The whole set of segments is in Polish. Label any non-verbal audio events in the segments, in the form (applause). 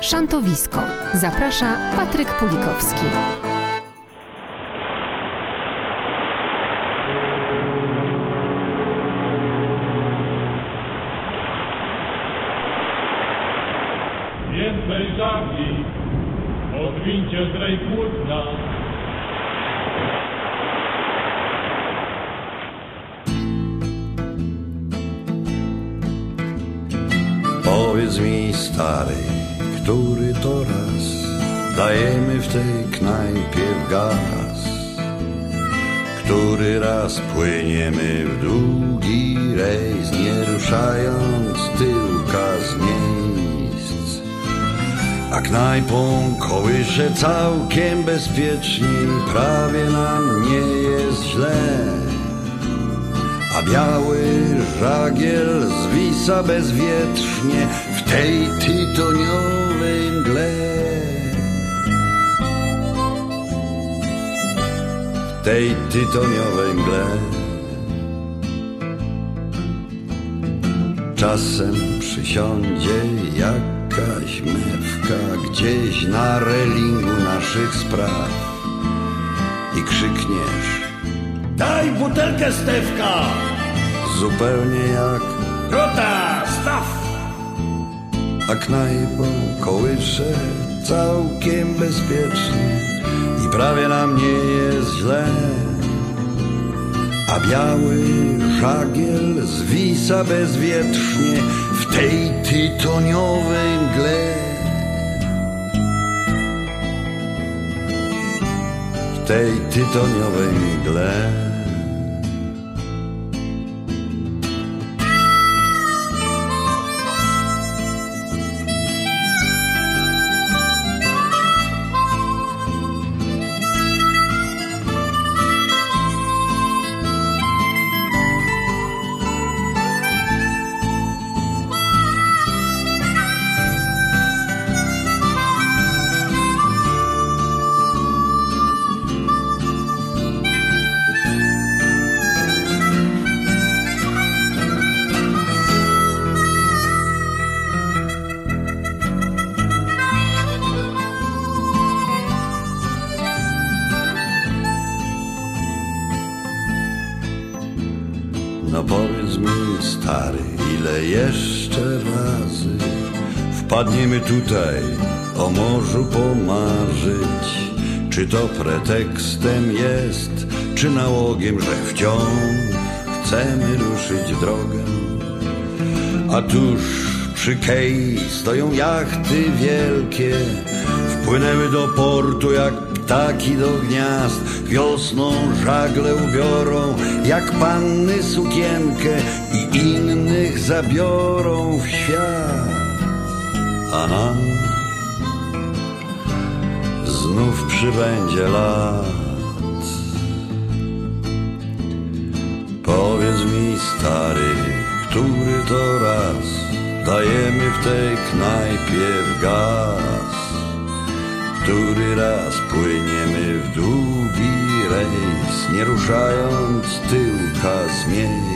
Szantowisko. Zaprasza Patryk Pulikowski. Więcej żagli, odwincie zdrej płótna. Powiedz mi stary, który to raz dajemy w tej knajpie w gaz? Który raz płyniemy w długi rejs, nie ruszając tyłka z miejsc? A knajpą kołysze całkiem bezpiecznie, prawie nam nie jest źle. A biały żagiel zwisa bezwietrznie w tej tytoniowej tej tytoniowej mgle. Czasem przysiądzie jakaś mewka gdzieś na relingu naszych spraw i krzykniesz Daj butelkę Stewka! zupełnie jak Rota, staw! a knajpą kołysze całkiem bezpiecznie prawie nam nie jest źle. A biały żagiel zwisa bezwietrznie w tej tytoniowej mgle. W tej tytoniowej mgle. Tutaj o morzu pomarzyć? Czy to pretekstem jest, czy nałogiem, że wciąż chcemy ruszyć drogę? A tuż przy kei stoją jachty wielkie, wpłynęły do portu jak ptaki do gniazd. Wiosną żagle ubiorą, jak panny sukienkę i innych zabiorą w świat. Znów przybędzie lat. Powiedz mi, stary, który to raz dajemy w tej knajpie w gaz? Który raz płyniemy w długi rejs, nie ruszając tyłka z?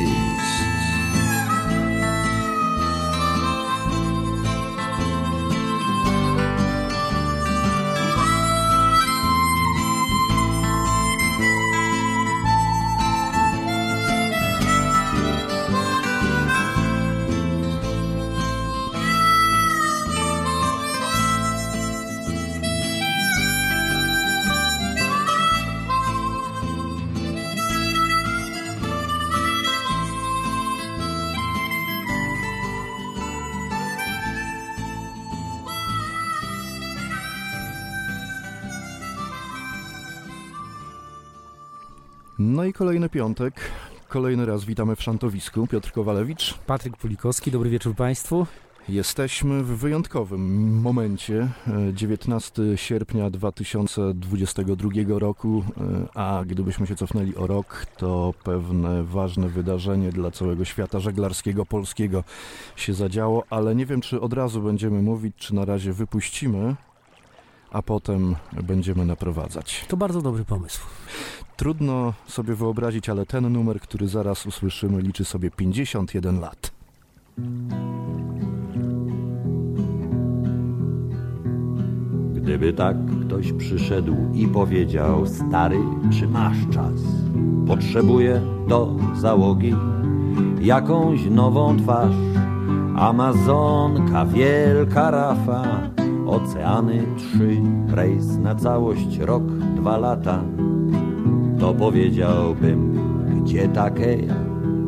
No i kolejny piątek. Kolejny raz witamy w Szantowisku. Piotr Kowalewicz. Patryk Pulikowski, dobry wieczór Państwu. Jesteśmy w wyjątkowym momencie. e, 19 sierpnia 2022 roku, e, a gdybyśmy się cofnęli o rok, to pewne ważne wydarzenie dla całego świata żeglarskiego polskiego się zadziało, ale nie wiem, czy od razu będziemy mówić, czy na razie wypuścimy, a potem będziemy naprowadzać. To bardzo dobry pomysł. Trudno sobie wyobrazić, ale ten numer, który zaraz usłyszymy, liczy sobie 51 lat. Gdyby tak ktoś przyszedł i powiedział Stary, czy masz czas? Potrzebuję do załogi jakąś nową twarz Amazonka, wielka rafa Oceany trzy, rejs na całość, rok, dwa lata. To powiedziałbym, gdzie takeja,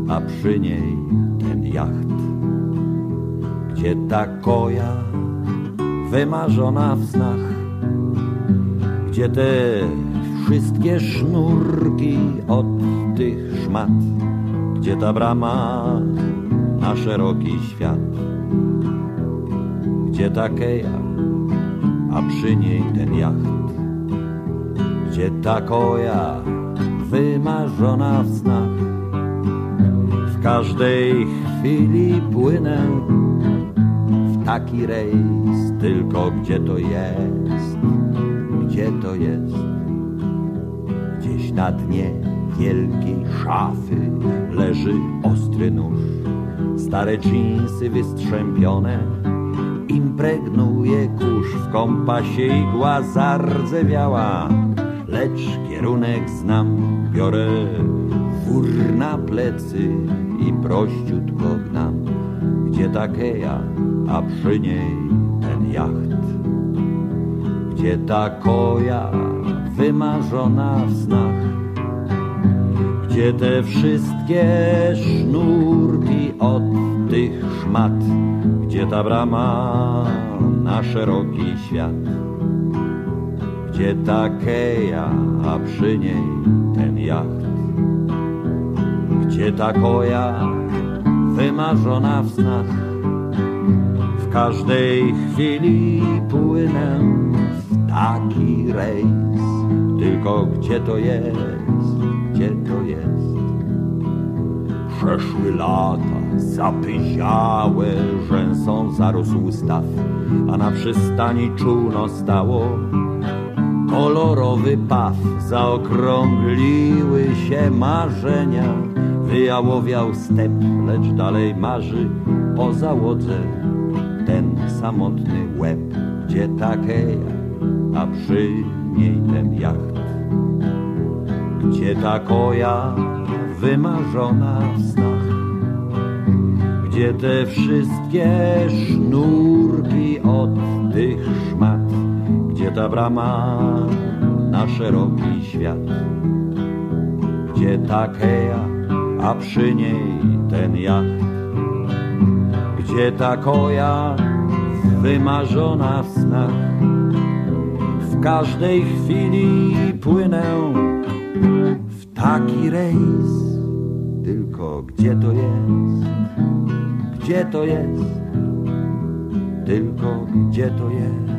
a przy niej ten jacht. Gdzie ta koja, wymarzona w snach. Gdzie te wszystkie sznurki od tych szmat. Gdzie ta brama na szeroki świat Gdzie ta keja, a przy niej ten jacht. Gdzie ta koja, wymarzona w snach. W każdej chwili płynę w taki rejs Tylko gdzie to jest, gdzie to jest. Gdzieś na dnie wielkiej szafy leży ostry nóż Stare dżinsy wystrzępione Impregnuje kurz w kompasie igła zardzewiała Lecz kierunek znam, biorę wór na plecy i prościutko gnam. Gdzie ta keja, a przy niej ten jacht? Gdzie ta koja wymarzona w snach? Gdzie te wszystkie sznurki od tych szmat, gdzie ta brama na szeroki świat, gdzie ta keja, a przy niej ten jacht, gdzie ta koja wymarzona w snach, w każdej chwili płynę w taki rejs, tylko gdzie to jest, gdzie to jest. Przeszły lata, zapyziałe rzęsą zarósł staw, a na przystani czółno stało kolorowy paw. Zaokrągliły się marzenia, wyjałowiał step, lecz dalej marzy o załodze ten samotny łeb, gdzie takeja, a przy niej ten jacht. Gdzie ta koja wymarzona w snach Gdzie te wszystkie sznurki od tych szmat Gdzie ta brama na szeroki świat Gdzie ta keja, a przy niej ten jacht Gdzie ta koja wymarzona w snach. W każdej chwili płynę taki rejs, tylko gdzie to jest, gdzie to jest, tylko gdzie to jest,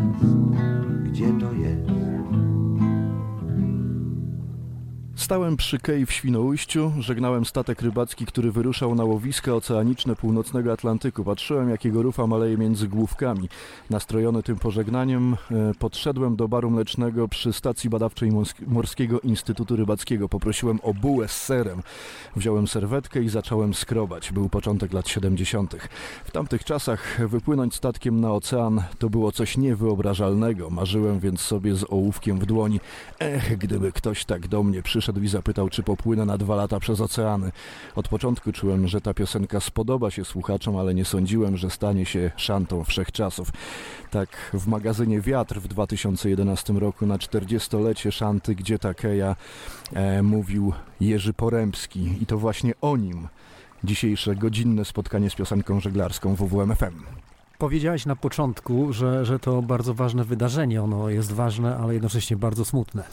Stałem przy kei w Świnoujściu, żegnałem statek rybacki, który wyruszał na łowiska oceaniczne północnego Atlantyku. Patrzyłem, jak jego rufa maleje między główkami. Nastrojony tym pożegnaniem, e, podszedłem do baru mlecznego przy stacji badawczej Morskiego Instytutu Rybackiego. Poprosiłem o bułę z serem. Wziąłem serwetkę i zacząłem skrobać. Był początek lat 70. W tamtych czasach wypłynąć statkiem na ocean to było coś niewyobrażalnego. Marzyłem więc sobie z ołówkiem w dłoni. Ech, gdyby ktoś tak do mnie przyszedł podszedł i zapytał, czy popłynę na dwa lata przez oceany. Od początku czułem, że ta piosenka spodoba się słuchaczom, ale nie sądziłem, że stanie się szantą wszechczasów. Tak w magazynie Wiatr w 2011 roku na 40-lecie szanty Gdzie Takeja e, mówił Jerzy Porębski i to właśnie o nim dzisiejsze godzinne spotkanie z piosenką żeglarską WWMFM. Powiedziałeś na początku, że, że to bardzo ważne wydarzenie. Ono jest ważne, ale jednocześnie bardzo smutne.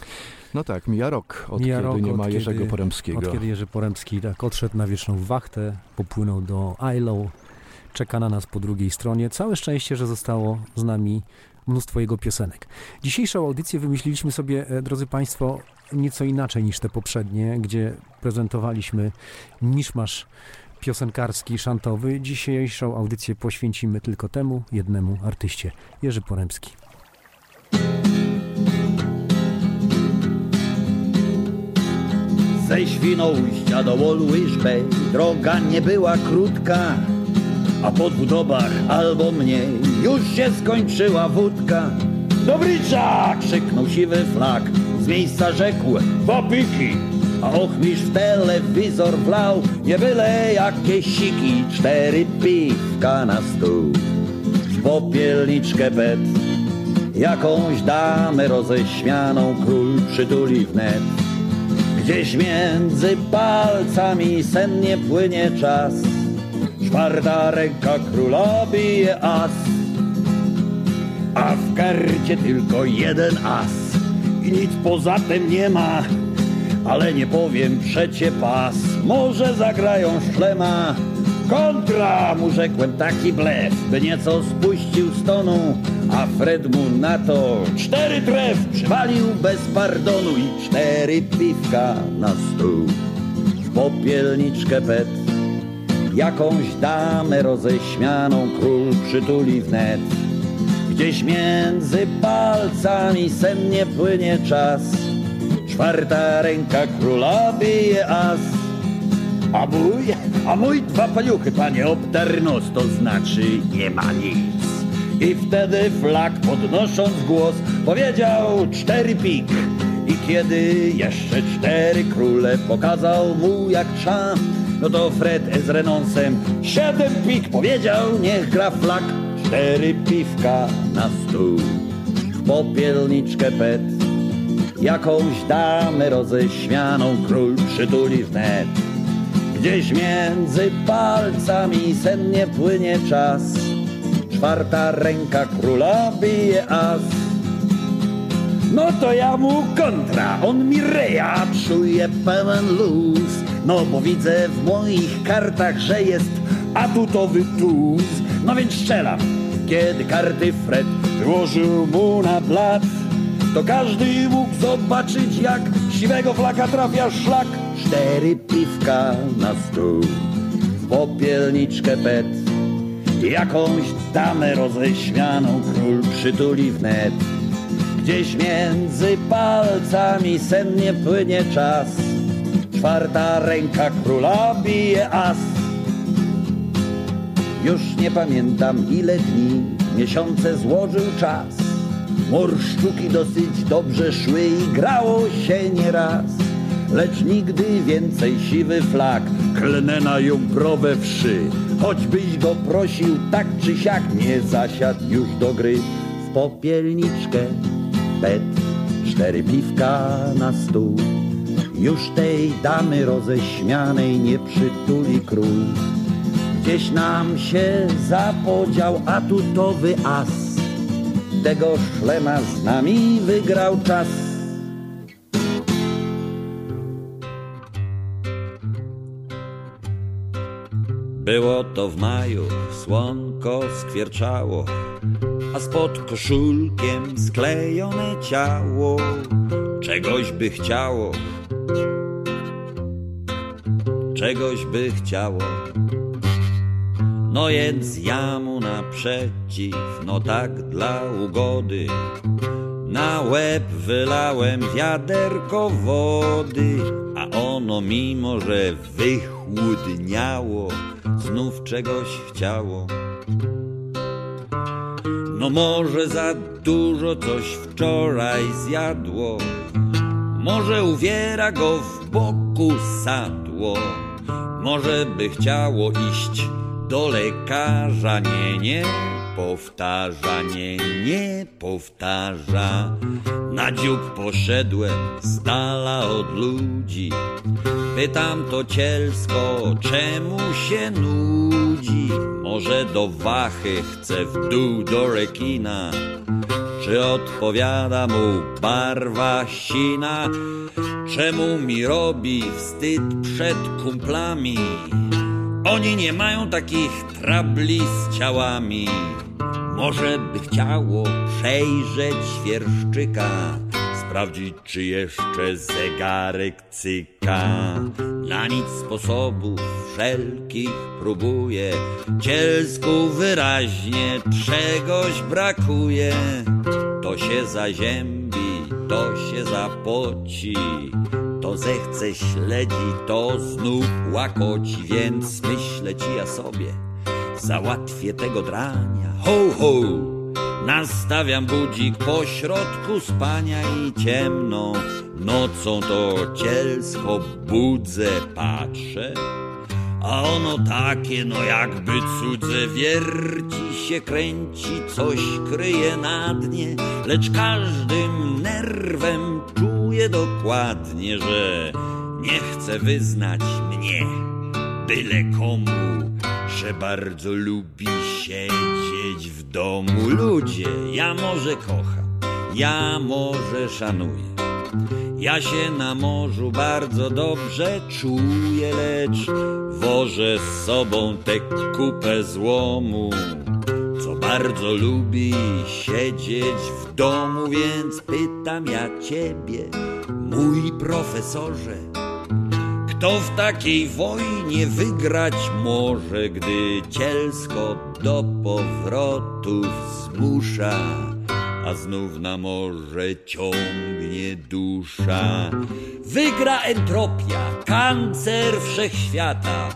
No tak, mija rok, od mija kiedy rok, nie ma od Jerzego kiedy, Poremskiego. Od kiedy Jerzy Poremski tak odszedł na wieczną wachtę, popłynął do ILO, czeka na nas po drugiej stronie. Całe szczęście, że zostało z nami mnóstwo jego piosenek. Dzisiejszą audycję wymyśliliśmy sobie, e, drodzy Państwo, nieco inaczej niż te poprzednie, gdzie prezentowaliśmy miszmasz piosenkarski, szantowy. Dzisiejszą audycję poświęcimy tylko temu jednemu artyście, Jerzy Poremski. Ze Świnoujścia do Wolłyżbej droga nie była krótka, a po dwóch dobach albo mniej już się skończyła wódka. Dobricza! krzyknął siwy flak. Z miejsca rzekł, wapiki! A ochmistrz w telewizor wlał, nie byle jakie siki, cztery piwka na stół. Popielniczkę bet, jakąś damę roześmianą król przytuli wnet. Gdzieś między palcami sennie płynie czas, czwarta ręka króla bije as a w karcie tylko jeden as i nic poza tym nie ma. Ale nie powiem przecie pas, może zagrają szlema. Kontra, mu rzekłem taki blef, by nieco spuścił z tonu, a Fred mu na to cztery tref przywalił bez pardonu i cztery piwka na stół. W popielniczkę pet, jakąś damę roześmianą król przytuli wnet. Gdzieś między palcami sennie płynie czas. Czwarta ręka króla bije as. A mój, a mój dwa paluchy, panie, obdarł nos, to znaczy nie ma nic. I wtedy flak podnosząc głos powiedział cztery pik. I kiedy jeszcze cztery króle pokazał mu jak trzeba, no to Fred z renonsem siedem pik powiedział, niech gra flak cztery piwka na stół, w popielniczkę pet, jakąś damę roześmianą król przytuli wnet. Gdzieś między palcami sennie płynie czas, czwarta ręka króla bije as. No to ja mu kontra, on mi reja, czuje pełen luz, no bo widzę w moich kartach, że jest atutowy tuz, no więc strzelam. Kiedy karty Fred wyłożył mu na blat, to każdy mógł zobaczyć, jak siwego flaka trafia szlak. Cztery piwka na stół, popielniczkę pet, jakąś damę roześmianą król przytuli wnet. Gdzieś między palcami sennie płynie czas, czwarta ręka króla bije as. Już nie pamiętam ile dni, miesiące złożył czas. Morszczuki dosyć dobrze szły i grało się nieraz. Lecz nigdy więcej siwy flak klnę na jąbrowe wszy. Choćbyś go prosił tak czy siak, nie zasiadł już do gry. W popielniczkę pet, cztery piwka na stół. Już tej damy roześmianej nie przytuli król. Gdzieś nam się zapodział atutowy as. Tego szlema z nami wygrał czas. Było to w maju, słonko skwierczało, a spod koszulkiem sklejone ciało czegoś by chciało, czegoś by chciało. No więc ja mu naprzeciw, no tak dla ugody, na łeb wylałem wiaderko wody, a ono mimo, że wychłudniało, znów czegoś chciało. No może za dużo coś wczoraj zjadło, może uwiera go w boku sadło, może by chciało iść do lekarza, nie, nie, powtarza, nie, nie, powtarza. Na dziób poszedłem z dala od ludzi, pytam to cielsko, czemu się nudzi? Może do wachy chce w dół do rekina, czy odpowiada mu barwa sina? Czemu mi robi wstyd przed kumplami? Oni nie mają takich trabli z ciałami. Może by chciało przejrzeć świerszczyka, sprawdzić, czy jeszcze zegarek cyka. Na nic sposobów wszelkich próbuje, cielsku wyraźnie czegoś brakuje. To się zaziębi, to się zapoci, to zechce śledzi, to znów łakoci, więc myślę ci ja sobie, załatwię tego drania. Ho, ho! Nastawiam budzik po środku spania i ciemno Nocą to cielsko budzę, patrzę a ono takie, no jakby cudze wierci się, kręci, coś kryje na dnie, lecz każdym nerwem czuję dokładnie, że nie chce wyznać mnie, byle komu, że bardzo lubi siedzieć w domu. Ludzie, ja może kocham, ja może szanuję. Ja się na morzu bardzo dobrze czuję, lecz wożę z sobą tę kupę złomu, co bardzo lubi siedzieć w domu, więc pytam ja ciebie, mój profesorze, kto w takiej wojnie wygrać może, gdy cielsko do powrotów zmusza? a znów na morze ciągnie dusza. Wygra entropia, kancer wszechświata,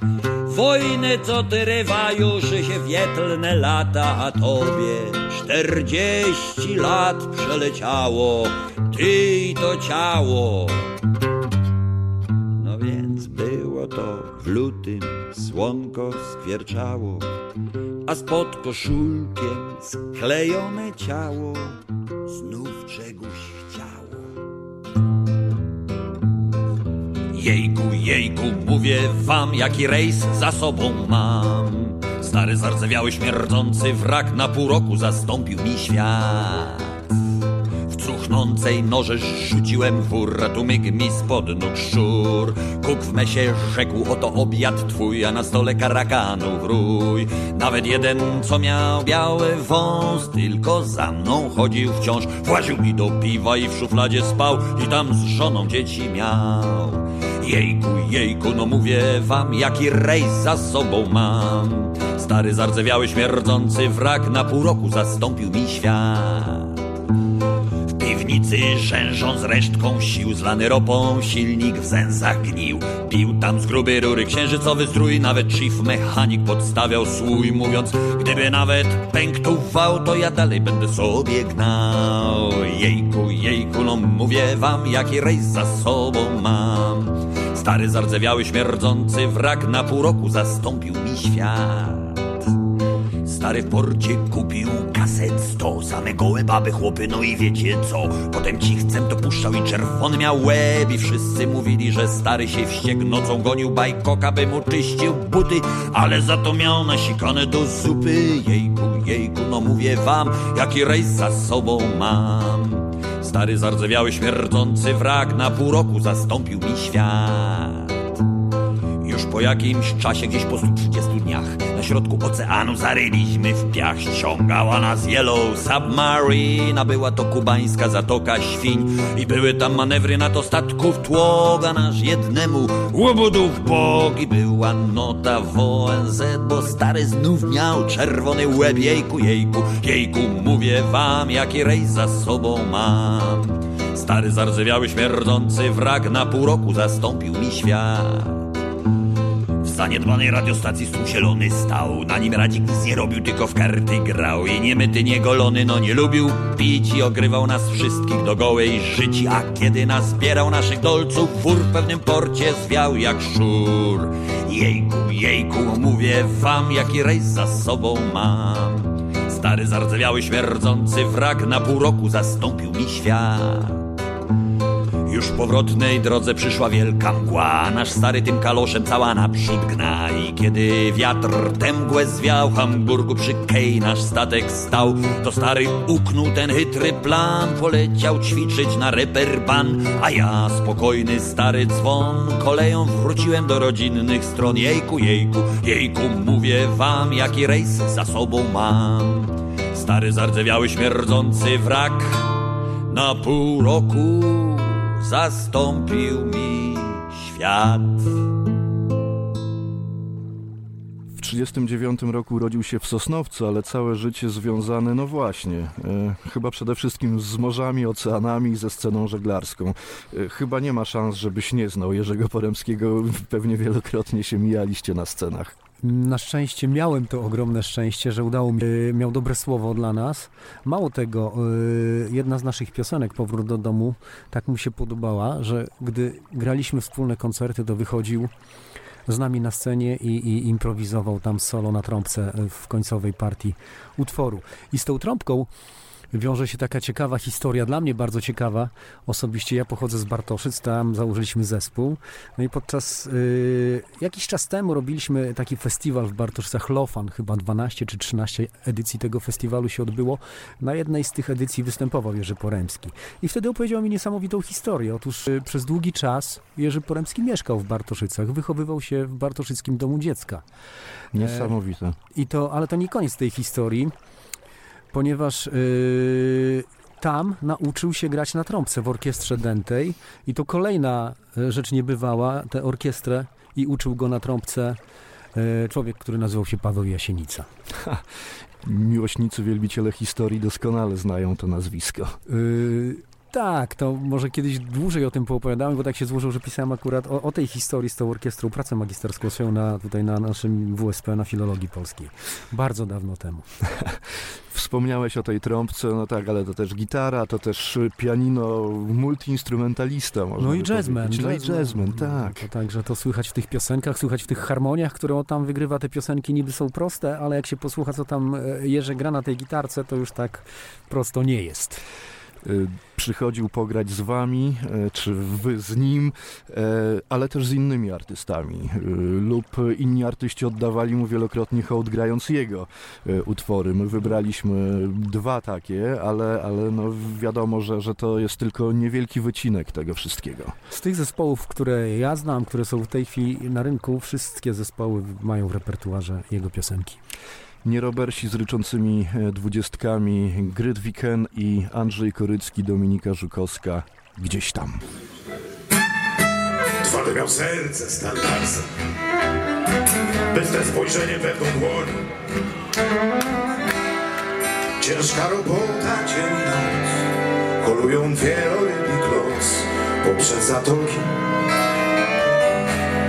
wojnę, co tyrywa już się wietlne lata, a tobie czterdzieści lat przeleciało, ty i to ciało. No więc było to w lutym, słonko skwierczało, a spod koszulkiem sklejone ciało znów czegoś chciało. Jejku, jejku, mówię wam, jaki rejs za sobą mam. Stary, zardzewiały, śmierdzący wrak na pół roku zastąpił mi świat. W cuchnącej noże rzuciłem wór, a tu mi spod nóg szur. Kuk w mesie rzekł, oto obiad twój, a na stole karakanów rój. Nawet jeden, co miał biały wąs, tylko za mną chodził wciąż. Właził mi do piwa i w szufladzie spał, i tam z żoną dzieci miał. Jejku, jejku, no mówię wam, jaki rejs za sobą mam. Stary, zardzewiały, śmierdzący wrak na pół roku zastąpił mi świat. W piwnicy rzężą z resztką sił, zlany ropą, silnik w zęzach gnił. Pił tam z gruby rury księżycowy strój, nawet chief mechanik podstawiał słój, mówiąc, gdyby nawet pękł wał, to ja dalej będę sobie gnał. Jejku, jejku, no mówię wam, jaki rejs za sobą mam. Stary, zardzewiały, śmierdzący wrak na pół roku zastąpił mi świat. Stary w porcie kupił kaset sto Same gołe baby, chłopy, no i wiecie co Potem cichcem to puszczał i czerwony miał łeb. I wszyscy mówili, że stary się wściekł Nocą gonił bajkoka, by mu czyścił buty. Ale za to miał nasikane do zupy. Jejku, jejku, no mówię wam Jaki rejs za sobą mam Stary, zardzewiały, śmierdzący wrak Na pół roku zastąpił mi świat po jakimś czasie, gdzieś po 130 dniach, na środku oceanu zaryliśmy w piach. Ściągała nas Yellow Submarine, a była to kubańska zatoka świń. I były tam manewry na to statków tłoga nasz jednemu łobudu w bok. I była nota w ONZ, bo stary znów miał czerwony łeb. Jejku, jejku, jejku, mówię wam, jaki rejs za sobą mam. Stary, zardzewiały, śmierdzący wrak na pół roku zastąpił mi świat. Zaniedbanej radiostacji stół zielony stał. Na nim radzik nic nie robił, tylko w karty grał. I niemyty, niegolony, no nie lubił pić I ogrywał nas wszystkich do gołej życi. A kiedy nas zbierał naszych dolców Wór w pewnym porcie zwiał jak szur. Jejku, jejku, mówię wam Jaki rejs za sobą mam. Stary, zardzewiały, śmierdzący wrak Na pół roku zastąpił mi świat już w powrotnej drodze przyszła wielka mgła. Nasz stary tym kaloszem cała naprzód gna. I kiedy wiatr tę mgłę zwiał Hamburgu przy Kej nasz statek stał. To stary uknął ten chytry plan Poleciał ćwiczyć na reperban A ja spokojny stary dzwon Koleją wróciłem do rodzinnych stron. Jejku, jejku, jejku Mówię wam jaki rejs za sobą mam. Stary zardzewiały śmierdzący wrak Na pół roku zastąpił mi świat. W 1939 roku urodził się w Sosnowcu, ale całe życie związane, no właśnie, e, chyba przede wszystkim z morzami, oceanami i ze sceną żeglarską. E, chyba nie ma szans, żebyś nie znał Jerzego Poremskiego, pewnie wielokrotnie się mijaliście na scenach. Na szczęście miałem to ogromne szczęście, że udało mi się, miał dobre słowo dla nas. Mało tego, y, jedna z naszych piosenek, Powrót do domu, tak mu się podobała, że gdy graliśmy wspólne koncerty, to wychodził z nami na scenie i, i improwizował tam solo na trąbce w końcowej partii utworu. I z tą trąbką wiąże się taka ciekawa historia, dla mnie bardzo ciekawa. Osobiście ja pochodzę z Bartoszyc, tam założyliśmy zespół. No i podczas y, jakiś czas temu robiliśmy taki festiwal w Bartoszycach Lofan, chyba 12 czy 13 edycji tego festiwalu się odbyło. Na jednej z tych edycji występował Jerzy Poremski. I wtedy opowiedział mi niesamowitą historię. Otóż y, przez długi czas Jerzy Poremski mieszkał w Bartoszycach, wychowywał się w Bartoszyckim Domu Dziecka. Niesamowite. I to, ale to nie koniec tej historii ponieważ yy, tam nauczył się grać na trąbce w orkiestrze dętej i to kolejna e, rzecz niebywała, tę orkiestrę i uczył go na trąbce yy, człowiek, który nazywał się Paweł Jasienica. Ha, miłośnicy, wielbiciele historii doskonale znają to nazwisko. Yy, tak, to może kiedyś dłużej o tym poopowiadamy, bo tak się złożyło, że pisałem akurat o, o tej historii z tą orkiestrą pracę magisterską swoją na, tutaj na naszym WSP, na Filologii Polskiej. Bardzo dawno temu. (laughs) Wspomniałeś o tej trąbce, no tak, ale to też gitara, to też pianino, multiinstrumentalista. Można no i jazzman. No i jazzman, tak. To także to słychać w tych piosenkach, słychać w tych harmoniach, które on tam wygrywa. Te piosenki niby są proste, ale jak się posłucha, co tam e, Jerzy gra na tej gitarce, to już tak prosto nie jest. Y, przychodził pograć z wami, e, czy wy z nim, e, ale też z innymi artystami. Y, lub inni artyści oddawali mu wielokrotnie hołd grając jego utwory. My wybraliśmy dwa takie, ale, ale no wiadomo, że, że to jest tylko niewielki wycinek tego wszystkiego. Z tych zespołów, które ja znam, które są w tej chwili na rynku, wszystkie zespoły mają w repertuarze jego piosenki. Nierobersi z ryczącymi e, dwudziestkami, Grydwiken i Andrzej Korycki, Dominika Żukowska, gdzieś tam. Twarde miał serce standardsem, bystre spojrzenie pewną dłoń. Ciężka robota, dzień i noc, kolują wielorybi kloc poprzez zatoki.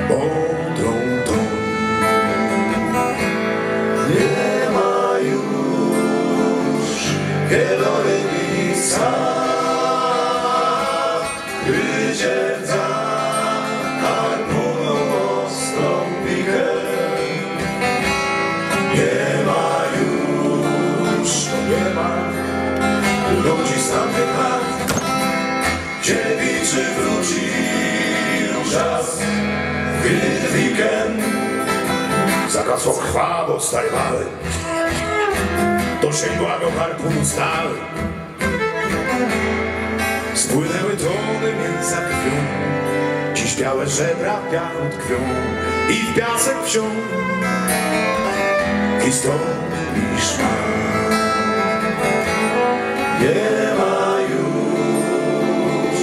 Mądrą tą nie Zagasło krwawo stajwały To sięgła go harpunu stały Spłynęły tony mięsa krwią Dziś białe żebra w piachu tkwią I w piasek wsią. Historii szmal. Nie ma już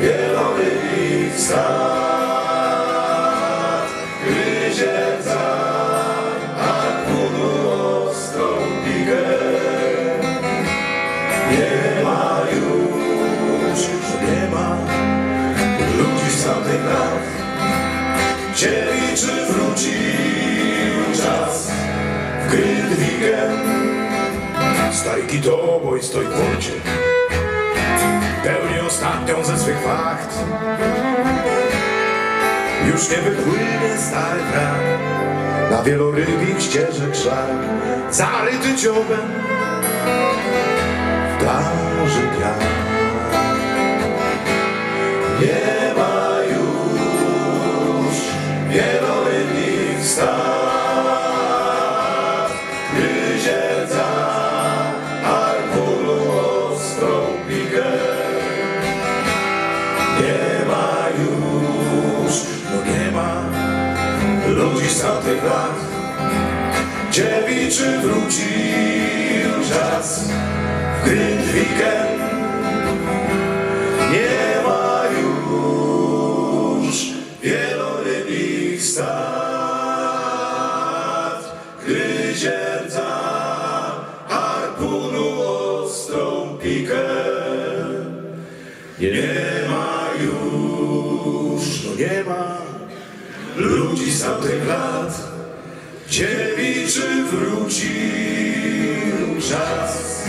wielorybich stad Grydwigen. Stary kitoboj stoi w porcie, pełni ostatnią ze swych wacht. Już nie wypłynie stary brak Na wielorybich ścieżek szlak Zaryty dziobem W plaży piach Nie ma już Wielorybich ludzi z tamtych lat. Dziewiczy wrócił czas w Grindviken. Nie ma już wielorybich stad, gdy zierdza harpunu ostrą pikę. Nie ma już, no nie ma z tamtych lat. dziewiczy wrócił czas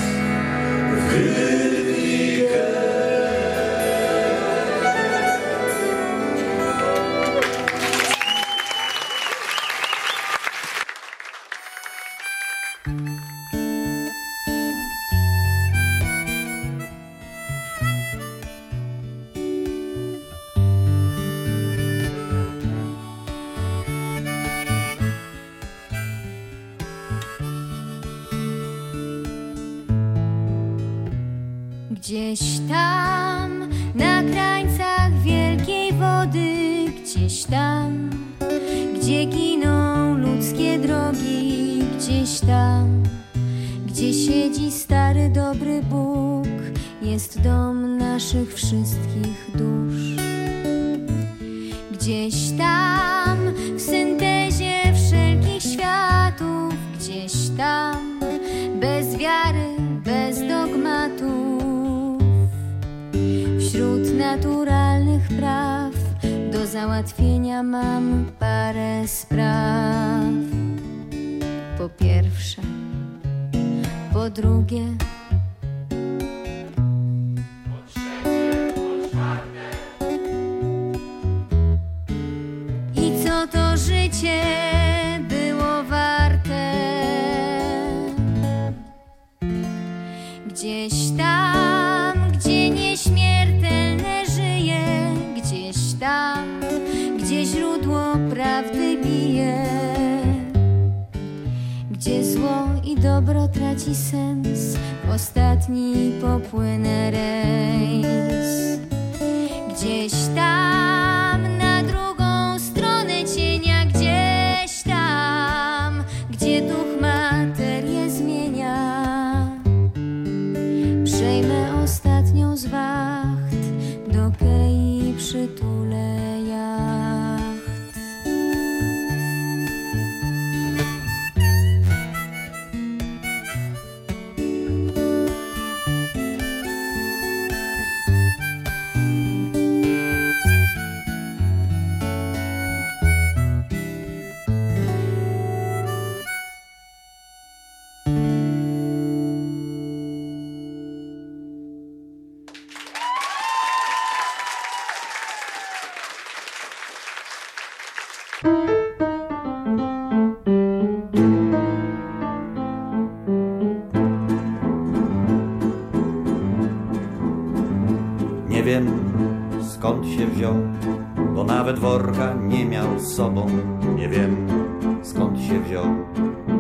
traci sens, ostatni popłynę rejs. Gdzieś tam, skąd się wziął, bo nawet worka nie miał z sobą. Nie wiem skąd się wziął,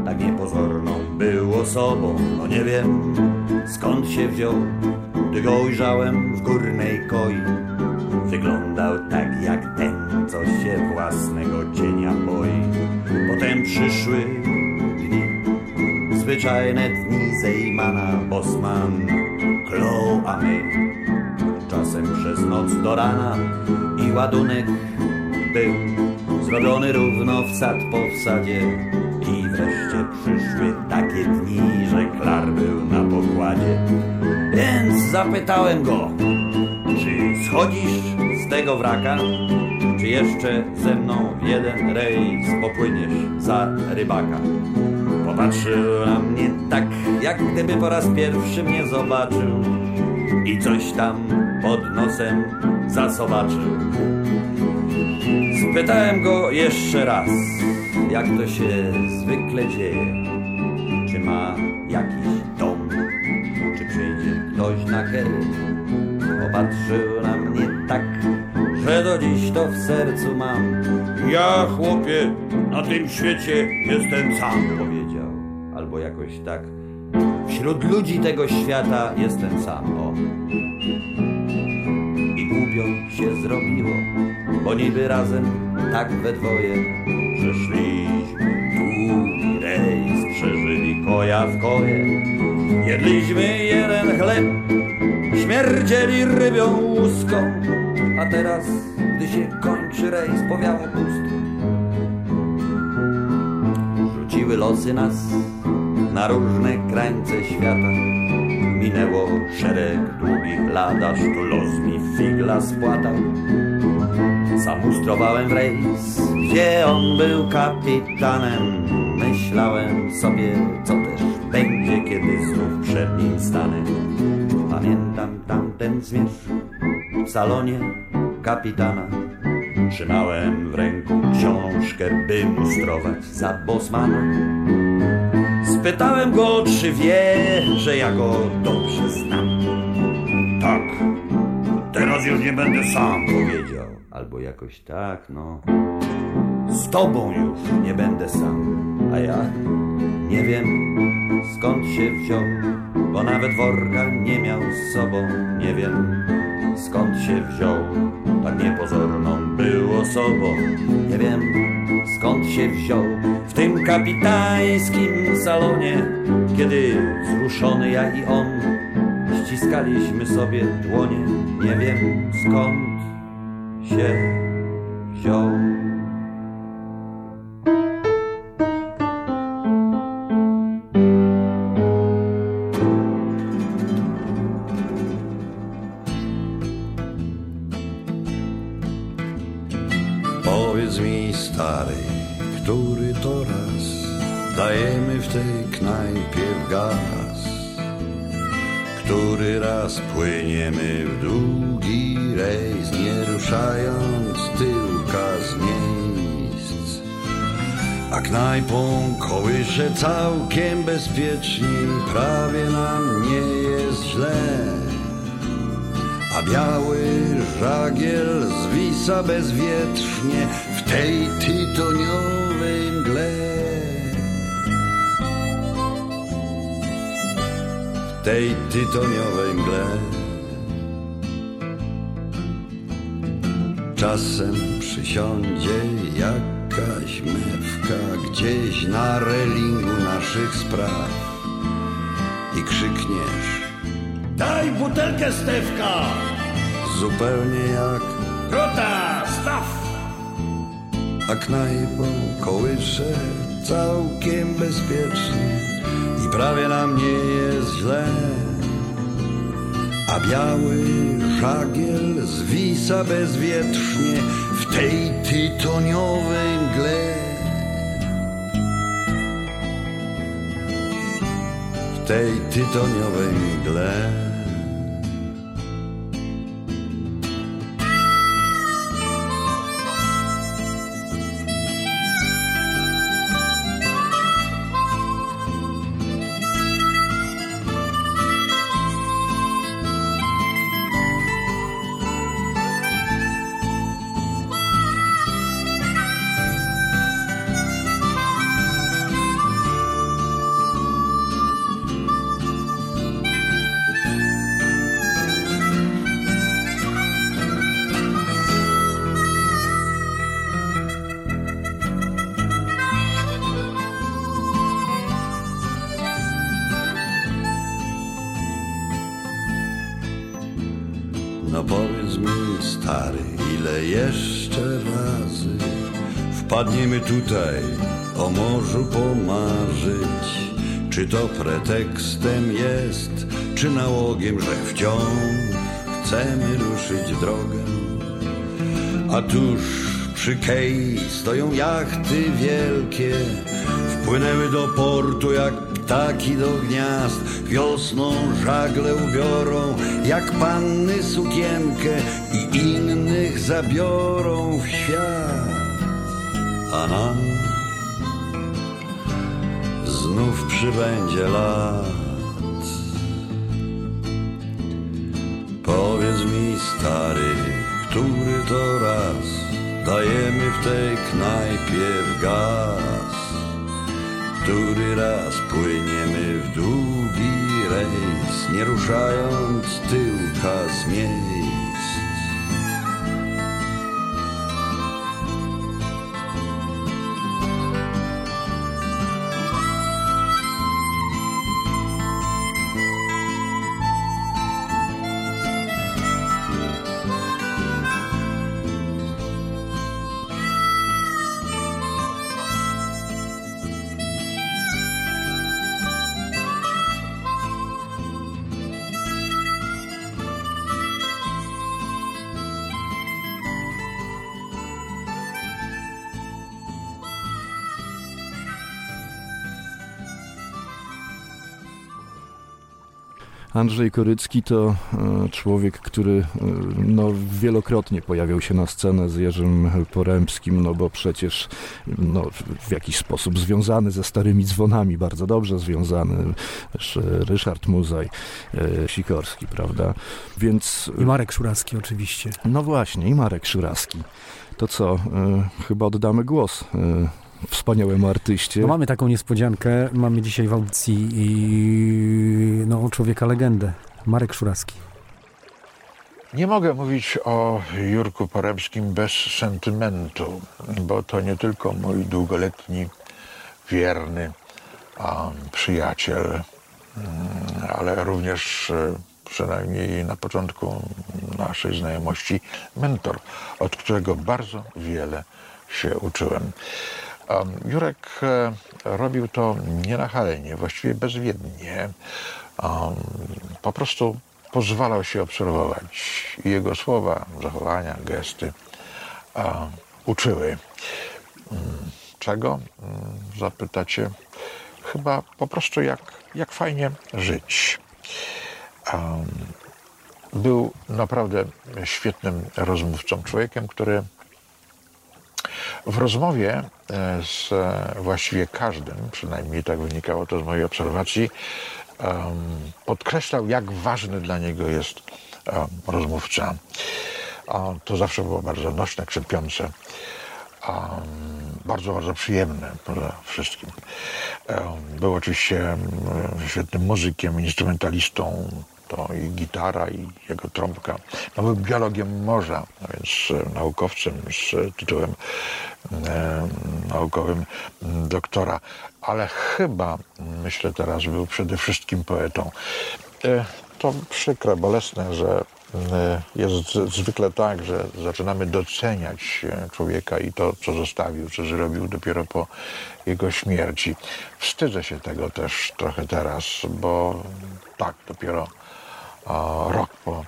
tak niepozorną był osobą. No nie wiem skąd się wziął, gdy go ujrzałem w górnej koi. Wyglądał tak jak ten, co się własnego cienia boi. Potem przyszły dni, zwyczajne dni Zejmana, Bosman, klął, a my przez noc do rana i ładunek był zrobiony równo wsad po wsadzie i wreszcie przyszły takie dni, że Klar był na pokładzie. Więc zapytałem go, czy schodzisz z tego wraka, czy jeszcze ze mną w jeden rejs popłyniesz za rybaka. Popatrzył na mnie tak, jak gdyby po raz pierwszy mnie zobaczył i coś tam pod nosem zasobaczył. Spytałem go jeszcze raz, jak to się zwykle dzieje. Czy ma jakiś dom, czy przyjdzie ktoś na kery. Popatrzył na mnie tak, że do dziś to w sercu mam. Ja, chłopie, na tym świecie jestem sam, powiedział. Albo jakoś tak. Wśród ludzi tego świata jestem sam, o. I głupio się zrobiło, bo niby razem tak we dwoje przeszliśmy długi rejs, przeżyli koja w koje. Jedliśmy jeden chleb, śmierdzieli rybią łuską, a teraz, gdy się kończy rejs, powiało pustko. Rzuciły losy nas na różne krańce świata. Minęło szereg długich lat, aż tu los mi figla spłatał. Zamustrowałem w rejs, gdzie on był kapitanem. Myślałem sobie, co też będzie, kiedy znów przed nim stanę. Pamiętam tamten zmierzch w salonie kapitana. Trzymałem w ręku książkę, by mustrować za Bosmana. Spytałem go, czy wie, że ja go dobrze znam. Tak, teraz już nie będę sam, powiedział. Albo jakoś tak, no. Z tobą już nie będę sam. A ja nie wiem, skąd się wziął, bo nawet worka nie miał z sobą. Nie wiem, skąd się wziął, tak niepozorną był osobą. Nie wiem, skąd się wziął w tym kapitańskim salonie, kiedy wzruszony ja i on ściskaliśmy sobie dłonie. Nie wiem, skąd się wziął. Który raz płyniemy w długi rejs, nie ruszając tyłka z miejsc? A knajpą kołysze całkiem bezpiecznie, prawie nam nie jest źle. A biały żagiel zwisa bezwietrznie w tej tytoniowej mgle. Tej tytoniowej mgle. Czasem przysiądzie jakaś mewka gdzieś na relingu naszych spraw i krzykniesz Daj butelkę Stewka! zupełnie jak Grota, staw! a knajpą kołysze całkiem bezpiecznie prawie nam nie jest źle. A biały żagiel zwisa bezwietrznie w tej tytoniowej mgle. W tej tytoniowej mgle. Tutaj o morzu pomarzyć? Czy to pretekstem jest, czy nałogiem, że wciąż chcemy ruszyć drogę? A tuż przy kei stoją jachty wielkie, wpłynęły do portu jak ptaki do gniazd. Wiosną żagle ubiorą, jak panny sukienkę i innych zabiorą w świat. A nam znów przybędzie lat. Powiedz mi, stary, który to raz dajemy w tej knajpie w gaz? Który raz płyniemy w długi rejs, nie ruszając tyłka z miejsc? Andrzej Korycki to e, człowiek, który e, no, wielokrotnie pojawiał się na scenę z Jerzym Porębskim, no bo przecież no, w jakiś sposób związany ze starymi dzwonami, bardzo dobrze związany. Też e, Ryszard Muzaj, Sikorski, prawda? Więc... I Marek Szuracki oczywiście. No właśnie, i Marek Szuraski. To co, chyba oddamy głos wspaniałemu artyście. No mamy taką niespodziankę. Mamy dzisiaj w audycji i, no, człowieka legendę. Marek Szuracki. Nie mogę mówić o Jurku Poremskim bez sentymentu, bo to nie tylko mój długoletni, wierny przyjaciel, mm, ale również e, przynajmniej na początku naszej znajomości mentor, od którego bardzo wiele się uczyłem. Jurek e, robił to nienachalnie, właściwie bezwiednie. Po prostu pozwalał się obserwować jego słowa, zachowania, gesty uczyły. Mm, Czego? Mm, Zapytacie. Chyba po prostu jak, jak fajnie żyć. Był naprawdę świetnym rozmówcą, człowiekiem, który w rozmowie e, z e, właściwie każdym, przynajmniej tak wynikało to z mojej obserwacji, podkreślał, jak ważny dla niego jest rozmówca. To zawsze było bardzo nośne, krzepiące. Bardzo, bardzo przyjemne przede wszystkim. Był oczywiście świetnym muzykiem, instrumentalistą, to i gitara, i jego trąbka. No, był biologiem morza, a więc e, naukowcem z e, tytułem e, naukowym doktora, ale chyba, myślę teraz, był przede wszystkim poetą. E, to przykre, bolesne, że e, jest zwykle tak, że zaczynamy doceniać człowieka i to, co zostawił, co zrobił dopiero po jego śmierci. Wstydzę się tego też trochę teraz, bo tak, dopiero rok po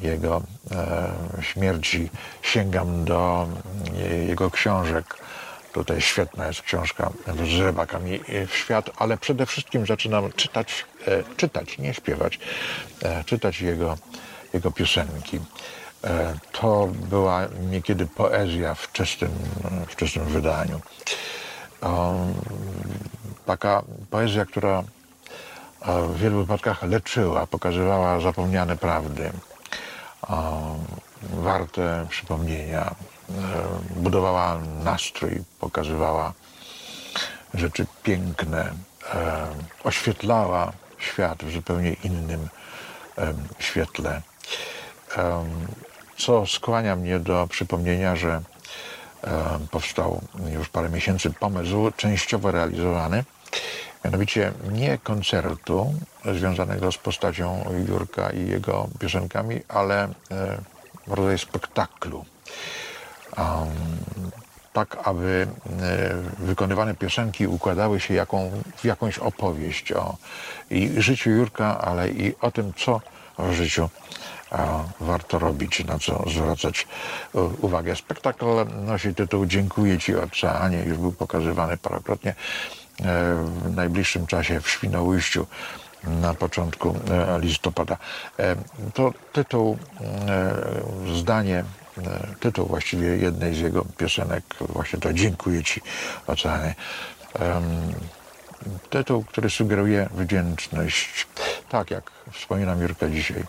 jego e, śmierci sięgam do e, jego książek. Tutaj świetna jest książka z rybakami w świat, ale przede wszystkim zaczynam czytać, e, czytać, nie śpiewać, e, czytać jego, jego piosenki. E, to była niekiedy poezja w czystym, w czystym wydaniu. Taka poezja, która w wielu wypadkach leczyła, pokazywała zapomniane prawdy, warte przypomnienia, e, budowała nastrój, pokazywała rzeczy piękne, e, oświetlała świat w zupełnie innym świetle. Co skłania mnie do przypomnienia, że powstał już parę miesięcy pomysł częściowo realizowany, mianowicie nie koncertu związanego z postacią Jurka i jego piosenkami, ale e, rodzaj spektaklu. Um, tak, aby e, wykonywane piosenki układały się jaką, w jakąś opowieść o i życiu Jurka, ale i o tym, co w życiu warto robić, na co zwracać e, uwagę. Spektakl nosi tytuł Dziękuję Ci Oceanie, już był pokazywany parokrotnie w najbliższym czasie w Świnoujściu na początku e, listopada. E, To tytuł, e, zdanie, e, tytuł właściwie jednej z jego piosenek, właśnie to Dziękuję Ci Oceanie. Tytuł, który sugeruje wdzięczność. Tak jak wspominam Jurka dzisiaj,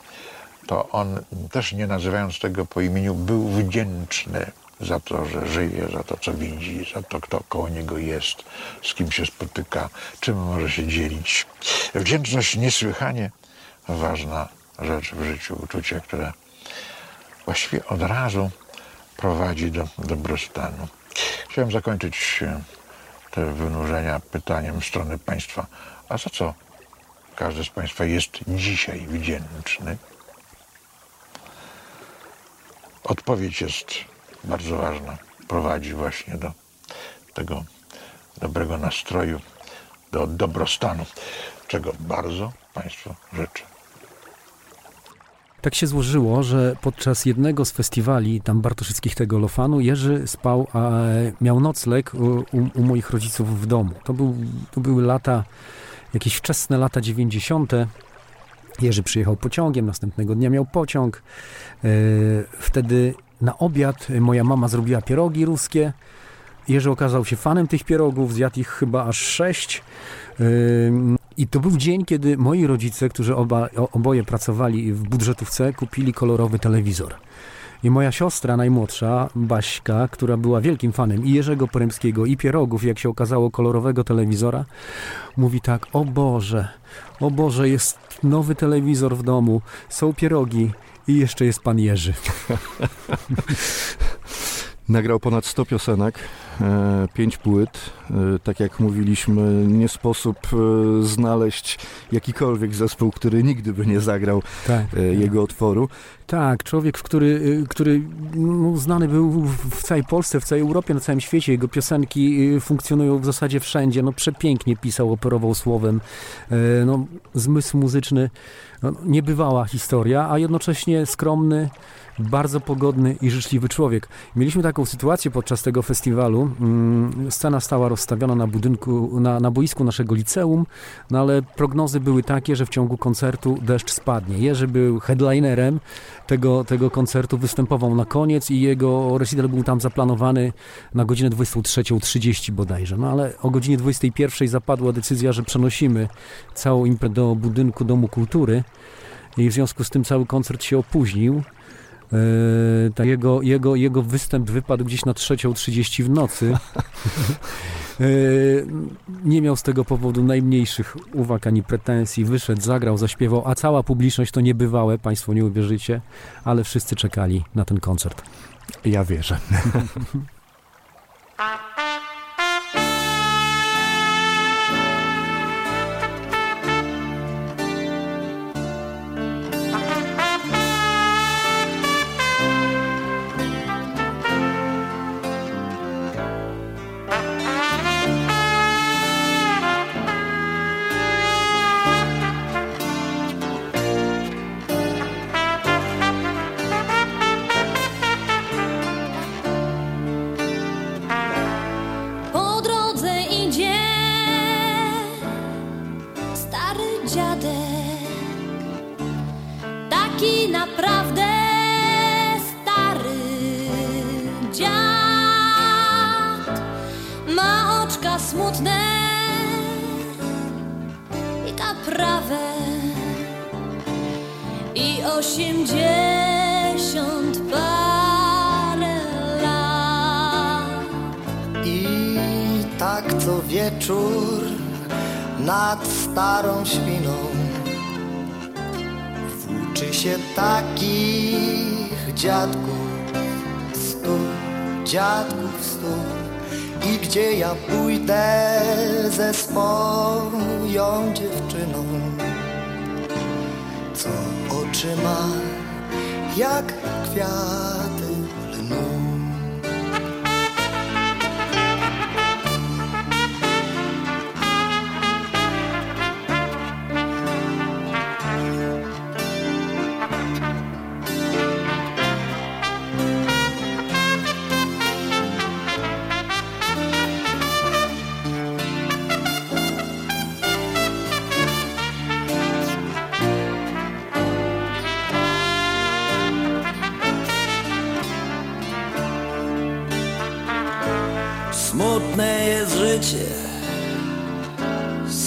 to on też nie nazywając tego po imieniu, był wdzięczny za to, że żyje, za to, co widzi, za to, kto koło niego jest, z kim się spotyka, czym może się dzielić. Wdzięczność niesłychanie ważna rzecz w życiu, uczucie, które właściwie od razu prowadzi do dobrostanu. Chciałem zakończyć e, te wynurzenia pytaniem strony Państwa. A za co każdy z Państwa jest dzisiaj wdzięczny? Odpowiedź jest bardzo ważna. Prowadzi właśnie do tego dobrego nastroju, do dobrostanu, czego bardzo Państwu życzę. Tak się złożyło, że podczas jednego z festiwali tam bartoszyckich tego Lofanu Jerzy spał, a miał nocleg u, u, moich rodziców w domu. To, był, to były lata, jakieś wczesne lata 90. Jerzy przyjechał pociągiem, następnego dnia miał pociąg. E, Wtedy na obiad moja mama zrobiła pierogi ruskie. Jerzy okazał się fanem tych pierogów, zjadł ich chyba aż sześć. Ym, I to był dzień, kiedy moi rodzice, którzy oba, oboje pracowali w budżetówce, kupili kolorowy telewizor. I moja siostra najmłodsza, Baśka, która była wielkim fanem i Jerzego Poremskiego, i pierogów, jak się okazało, kolorowego telewizora, mówi tak, o Boże, o Boże, jest nowy telewizor w domu, są pierogi i jeszcze jest pan Jerzy. (laughs) Nagrał ponad 100 piosenek, e, 5 płyt. E, tak jak mówiliśmy, nie sposób e, znaleźć jakikolwiek zespół, który nigdy by nie zagrał Tak. e, jego utworu. Tak, człowiek, który, który no, znany był w całej Polsce, w całej Europie, na całym świecie. Jego piosenki funkcjonują w zasadzie wszędzie. No, przepięknie pisał, operował słowem. E, No, zmysł muzyczny, no, niebywała historia, a jednocześnie skromny, bardzo pogodny i życzliwy człowiek. Mieliśmy taką sytuację podczas tego festiwalu. Mm, Scena stała rozstawiona na budynku, na, na boisku naszego liceum, no ale prognozy były takie, że w ciągu koncertu deszcz spadnie. Jerzy był headlinerem tego, tego koncertu, występował na koniec i jego recital był tam zaplanowany na godzinę 23.30 bodajże. No ale o godzinie 21.00 zapadła decyzja, że przenosimy całą imprezę do budynku Domu Kultury i w związku z tym cały koncert się opóźnił. Yy, tak jego, jego, jego występ wypadł gdzieś na 3.30 w nocy. (laughs) Yy, nie miał z tego powodu najmniejszych uwag ani pretensji. Wyszedł, zagrał, zaśpiewał, a cała publiczność to niebywałe, Państwo nie uwierzycie, ale wszyscy czekali na ten koncert. Ja wierzę. (laughs) (laughs) i kaprawe i osiemdziesiąt parę lat. I tak co wieczór nad starą świną włóczy się takich dziadków stu, dziadków stu. I gdzie ja pójdę ze swoją dziewczyną, co oczy ma jak kwiaty lnu.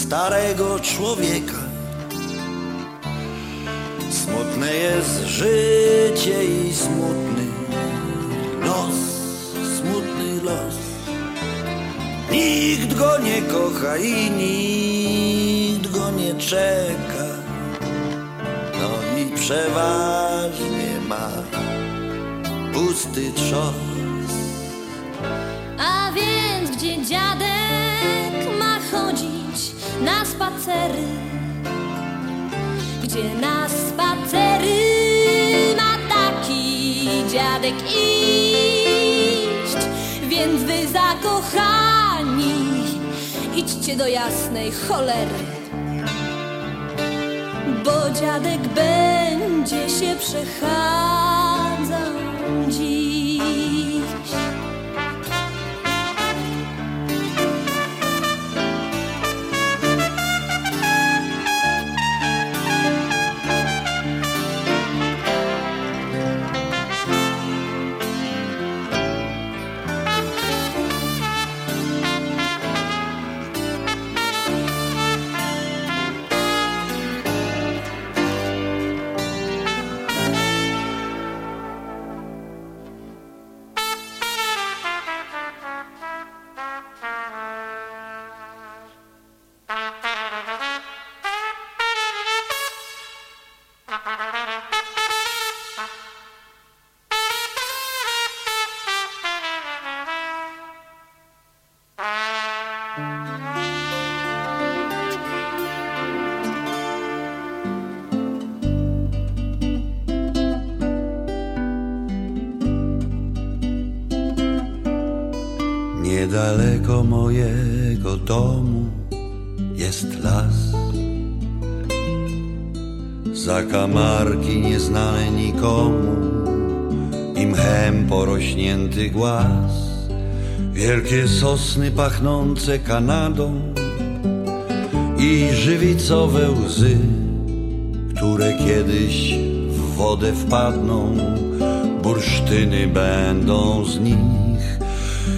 Starego człowieka. Smutne jest życie i smutny los, smutny los. Nikt go nie kocha i nikt go nie czeka. No i przeważnie ma pusty trzos. A więc gdzie dziadek na spacery? Gdzie na spacery ma taki dziadek iść? Więc wy zakochani idźcie do jasnej cholery. Bo dziadek będzie się przechadzał dziś. Niedaleko mojego domu jest las. Zakamarki nieznane nikomu i mchem porośnięty głaz. Wielkie sosny pachnące Kanadą i żywicowe łzy, które kiedyś w wodę wpadną, bursztyny będą z nich.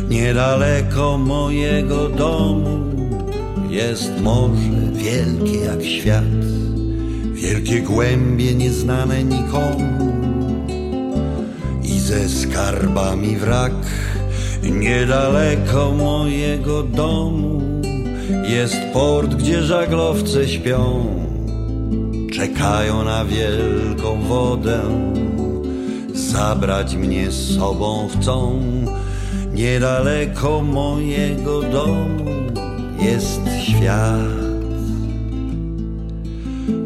Niedaleko mojego domu jest morze wielkie jak świat, wielkie głębie nieznane nikomu i ze skarbami wrak. Niedaleko mojego domu jest port, gdzie żaglowce śpią, czekają na wielką wodę, zabrać mnie z sobą chcą. Niedaleko mojego domu jest świat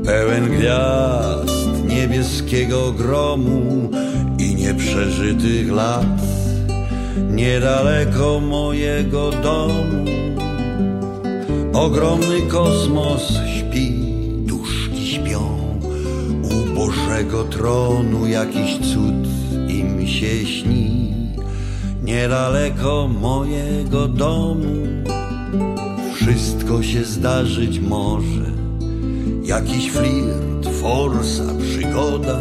pełen gwiazd, niebieskiego gromu i nieprzeżytych lat. Niedaleko mojego domu ogromny kosmos śpi, duszki śpią. U Bożego tronu jakiś cud im się śni. Niedaleko mojego domu wszystko się zdarzyć może. Jakiś flirt, forsa, przygoda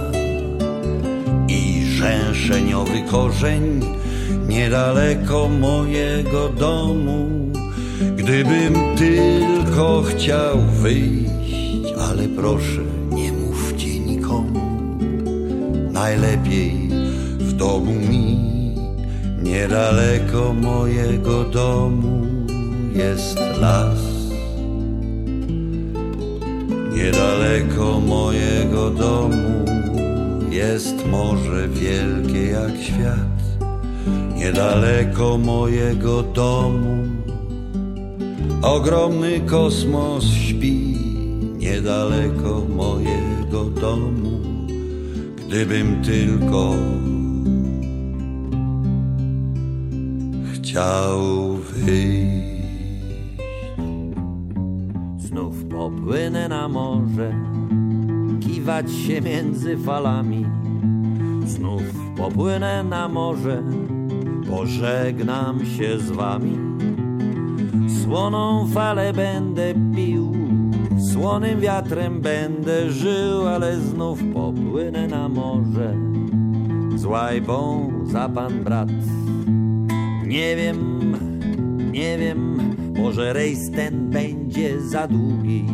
i rzęszeniowy korzeń niedaleko mojego domu. Gdybym tylko chciał wyjść, ale proszę, nie mówcie nikomu. Najlepiej w domu mi, niedaleko mojego domu jest las. Niedaleko mojego domu jest morze wielkie jak świat. Niedaleko mojego domu ogromny kosmos śpi. Niedaleko mojego domu, gdybym tylko chciał wyjść. Znów popłynę na morze, kiwać się między falami. Znów popłynę na morze, pożegnam się z wami. Słoną falę będę pił, słonym wiatrem będę żył, ale znów popłynę na morze z łajbą za pan brat. Nie wiem, nie wiem, może rejs ten będzie za długi.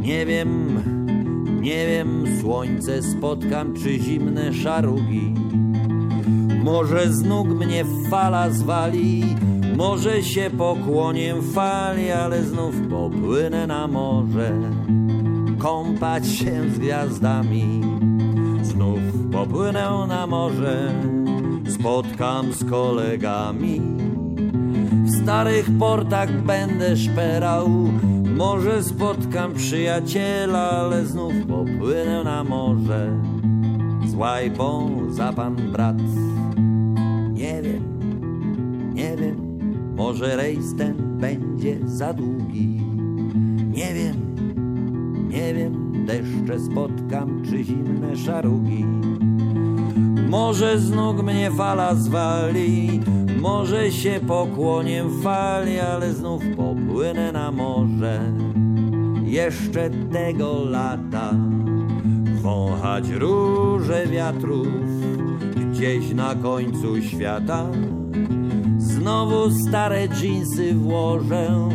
Nie wiem, nie wiem, słońce spotkam czy zimne szarugi. Może z nóg mnie fala zwali, może się pokłoniem fali, ale znów popłynę na morze, kąpać się z gwiazdami. Znów popłynę na morze, spotkam z kolegami. W starych portach będę szperał, może spotkam przyjaciela, ale znów popłynę na morze z łajbą za pan brat. Nie wiem, nie wiem, może rejs ten będzie za długi. Nie wiem, nie wiem, deszcze spotkam czy zimne szarugi. Może z nóg mnie fala zwali, może się pokłoniem fali, ale znów popłynę na morze. Jeszcze tego lata wąchać róże wiatrów gdzieś na końcu świata. Znowu stare dżinsy włożę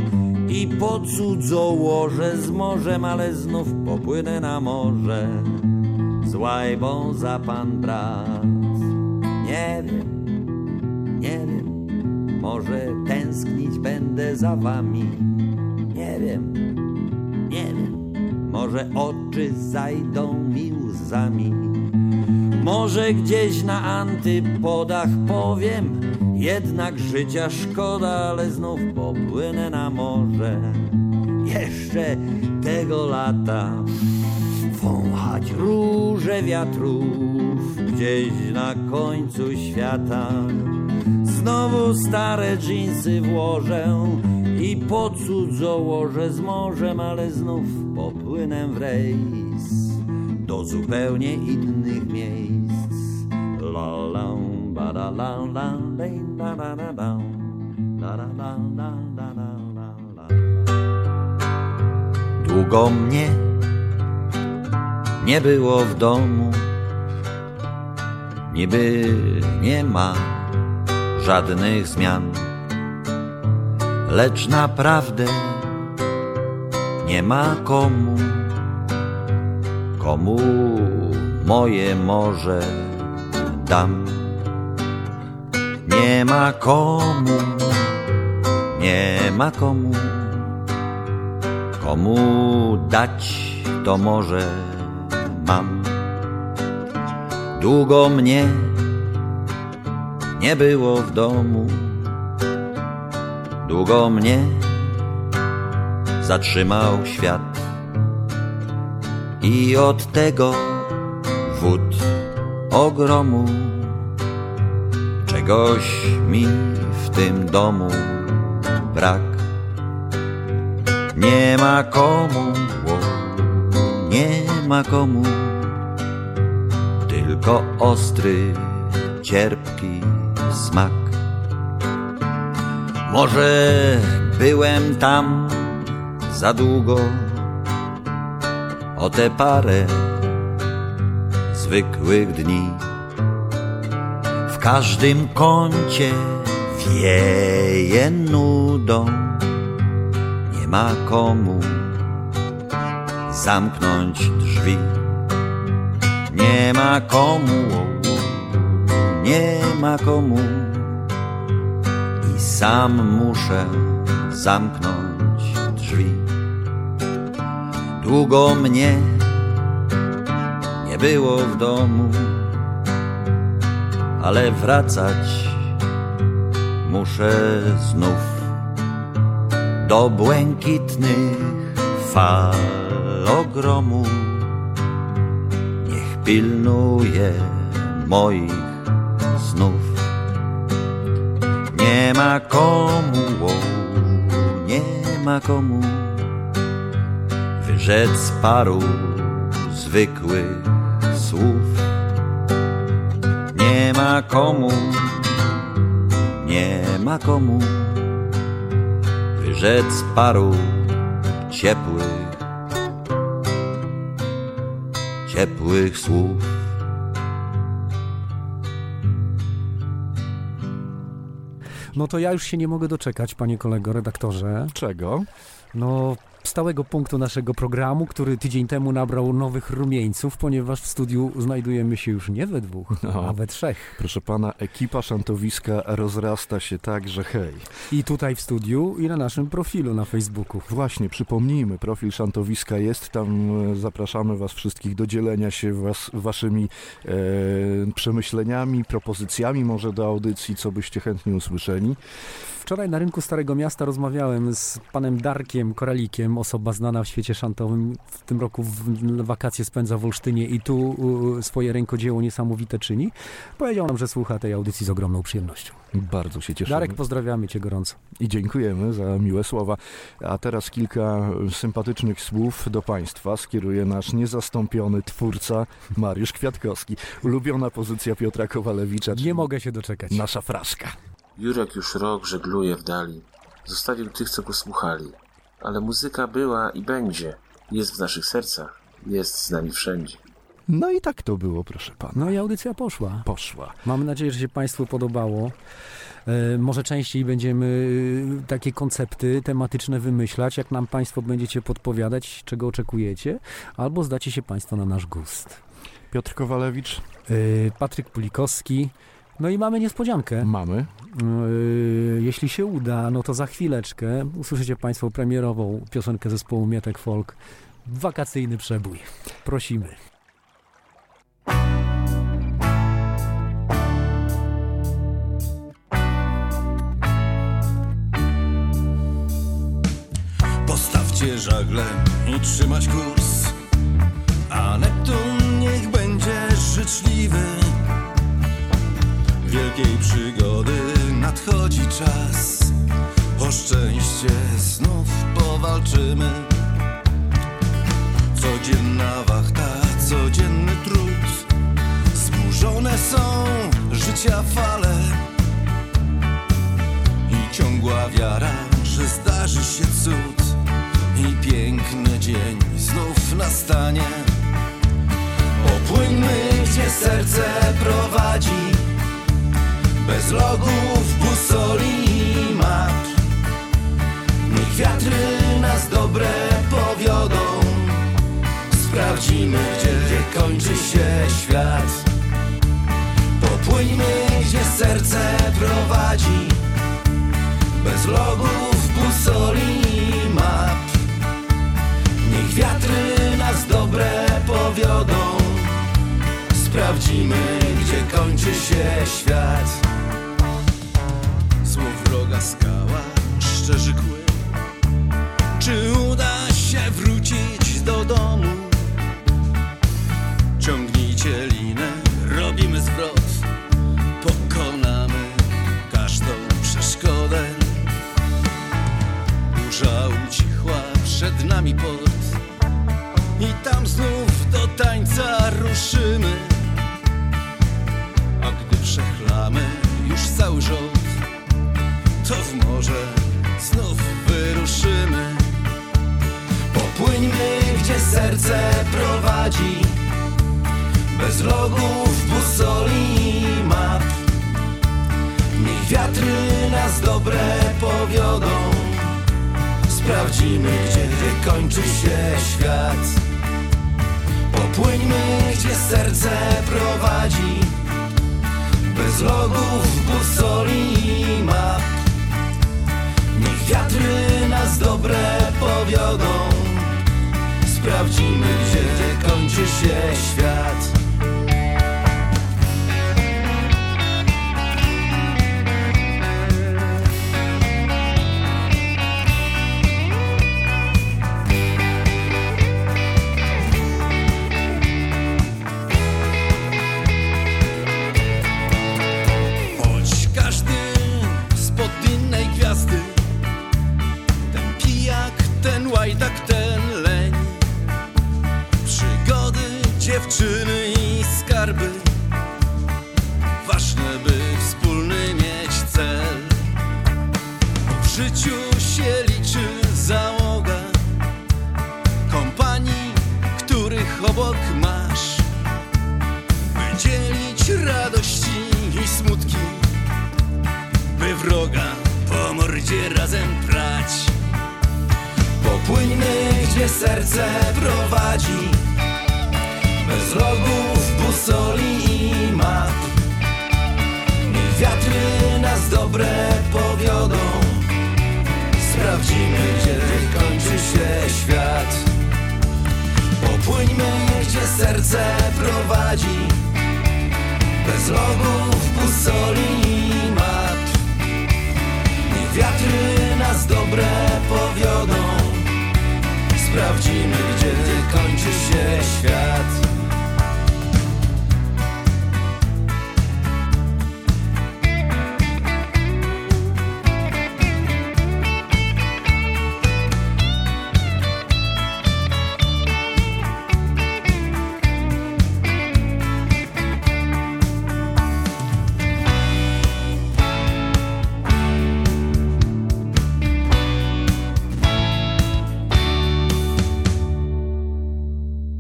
i po cudzołożę z morzem, ale znów popłynę na morze z łajbą za pan brat. Nie wiem, nie wiem, może tęsknić będę za wami. Nie wiem, nie wiem, może oczy zajdą mi łzami. Może gdzieś na antypodach powiem, jednak życia szkoda, ale znów popłynę na morze. Jeszcze tego lata wąchać róże wiatrów gdzieś na końcu świata. Znowu stare dżinsy włożę i po cudzołożę z morzem, ale znów popłynę w rejs do zupełnie innych miejsc. La la ba la la da da da da da da da la la. Długo mnie nie było w domu, niby nie ma żadnych zmian, lecz naprawdę nie ma komu, komu moje morze dam. Nie ma komu, nie ma komu, komu dać to może mam. Długo mnie nie było w domu, długo mnie zatrzymał świat. I od tego wód ogromu czegoś mi w tym domu brak. Nie ma komu, o, nie ma komu, tylko ostry, cierpki smak. Może byłem tam za długo, o te parę zwykłych dni. W każdym kącie wieje nudą, ma komu zamknąć drzwi. Nie ma komu, nie ma komu i sam muszę zamknąć drzwi. Długo mnie nie było w domu, ale wracać muszę znów do błękitnych fal ogromu. Niech pilnuje moich snów. Nie ma komu, o, nie ma komu wyrzec paru zwykłych słów. Nie ma komu, nie ma komu wyrzec paru ciepłych, ciepłych słów. No to ja już się nie mogę doczekać, panie kolego redaktorze. Czego? No, stałego punktu naszego programu, który tydzień temu nabrał nowych rumieńców, ponieważ w studiu znajdujemy się już nie we dwóch, No. a we trzech. Proszę pana, ekipa szantowiska rozrasta się tak, że hej. I tutaj w studiu, i na naszym profilu na Facebooku. Właśnie, przypomnijmy, profil szantowiska jest, tam e, zapraszamy was wszystkich do dzielenia się was, waszymi e, przemyśleniami, propozycjami może do audycji, co byście chętnie usłyszeli. Wczoraj na rynku Starego Miasta rozmawiałem z panem Darkiem Koralikiem, osoba znana w świecie szantowym. W tym roku w wakacje spędza w Olsztynie i tu swoje rękodzieło niesamowite czyni. Powiedział nam, że słucha tej audycji z ogromną przyjemnością. Bardzo się cieszymy. Darek, pozdrawiamy cię gorąco. I dziękujemy za miłe słowa. A teraz kilka sympatycznych słów do Państwa skieruje nasz niezastąpiony twórca Mariusz Kwiatkowski. Ulubiona pozycja Piotra Kowalewicza. Nie mogę się doczekać. Nasza fraszka. Jurek już rok żegluje w dali. Zostawił tych, co go słuchali. Ale muzyka była i będzie. Jest w naszych sercach. Jest z nami wszędzie. No i tak to było, proszę pana. No i audycja poszła. Poszła. Mam nadzieję, że się Państwu podobało. E, Może częściej będziemy e, takie koncepty tematyczne wymyślać, jak nam Państwo będziecie podpowiadać, czego oczekujecie, albo zdacie się Państwo na nasz gust. Piotr Kowalewicz. E, Patryk Pulikowski. No i mamy niespodziankę. Mamy. E, Jeśli się uda, no to za chwileczkę usłyszycie Państwo premierową piosenkę zespołu Mietek Folk. Wakacyjny przebój. Prosimy. Postawcie żagle i trzymać kurs A Neptun niech będzie życzliwy wielkiej przygody nadchodzi czas. O szczęście znów powalczymy. Codzienna wachta, codzienny trud. Zburzone są życia fale i ciągła wiara, że zdarzy się cud. I piękny dzień znów nastanie. Opłyńmy, gdzie serce prowadzi bez logów, busoli i map. Niech wiatry nas dobre powiodą, sprawdzimy, gdzie, kończy się świat. Popłyńmy, gdzie serce prowadzi, bez logów, busoli i map. Niech wiatry nas dobre powiodą Sprawdzimy, gdzie kończy się świat Słów wroga skała, szczerzy kły. Czy uda się wrócić do domu? Ciągnijcie linę, robimy zwrot. Pokonamy każdą przeszkodę. Burza ucichła, przed nami port. I tam znów do tańca ruszymy To w morze znów wyruszymy. Popłyńmy, gdzie serce prowadzi. Bez logów, busoli i map. Niech wiatry nas dobre powiodą. Sprawdzimy, gdzie, gdzie kończy się świat. Popłyńmy, gdzie serce prowadzi. Bez logów, busoli i map wiatry nas dobre powiodą. Sprawdzimy, gdzie, kończy się świat